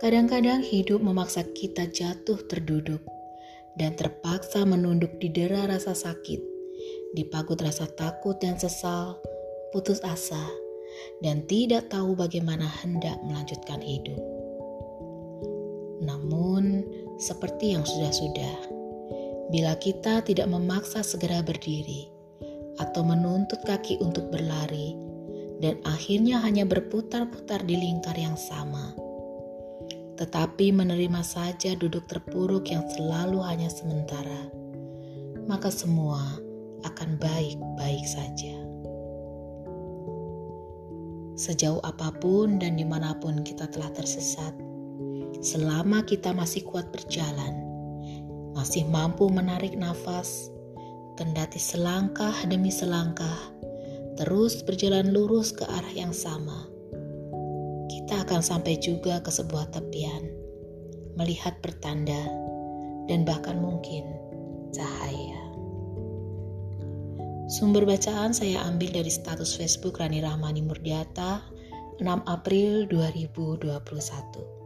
Kadang-kadang hidup memaksa kita jatuh terduduk dan terpaksa menunduk di dera rasa sakit, dipagut rasa takut dan sesal, putus asa, dan tidak tahu bagaimana hendak melanjutkan hidup. Namun, seperti yang sudah-sudah, bila kita tidak memaksa segera berdiri atau menuntut kaki untuk berlari, dan akhirnya hanya berputar-putar di lingkar yang sama tetapi menerima saja duduk terpuruk yang selalu hanya sementara, maka semua akan baik-baik saja. Sejauh apa pun dan di mana pun kita telah tersesat, selama kita masih kuat berjalan, masih mampu menarik nafas, kendati selangkah demi selangkah, terus berjalan lurus ke arah yang sama kita akan sampai juga ke sebuah tepian, melihat pertanda, dan bahkan mungkin cahaya. Sumber bacaan saya ambil dari status Facebook Rani Rahmani Murdiata 6 April 2021.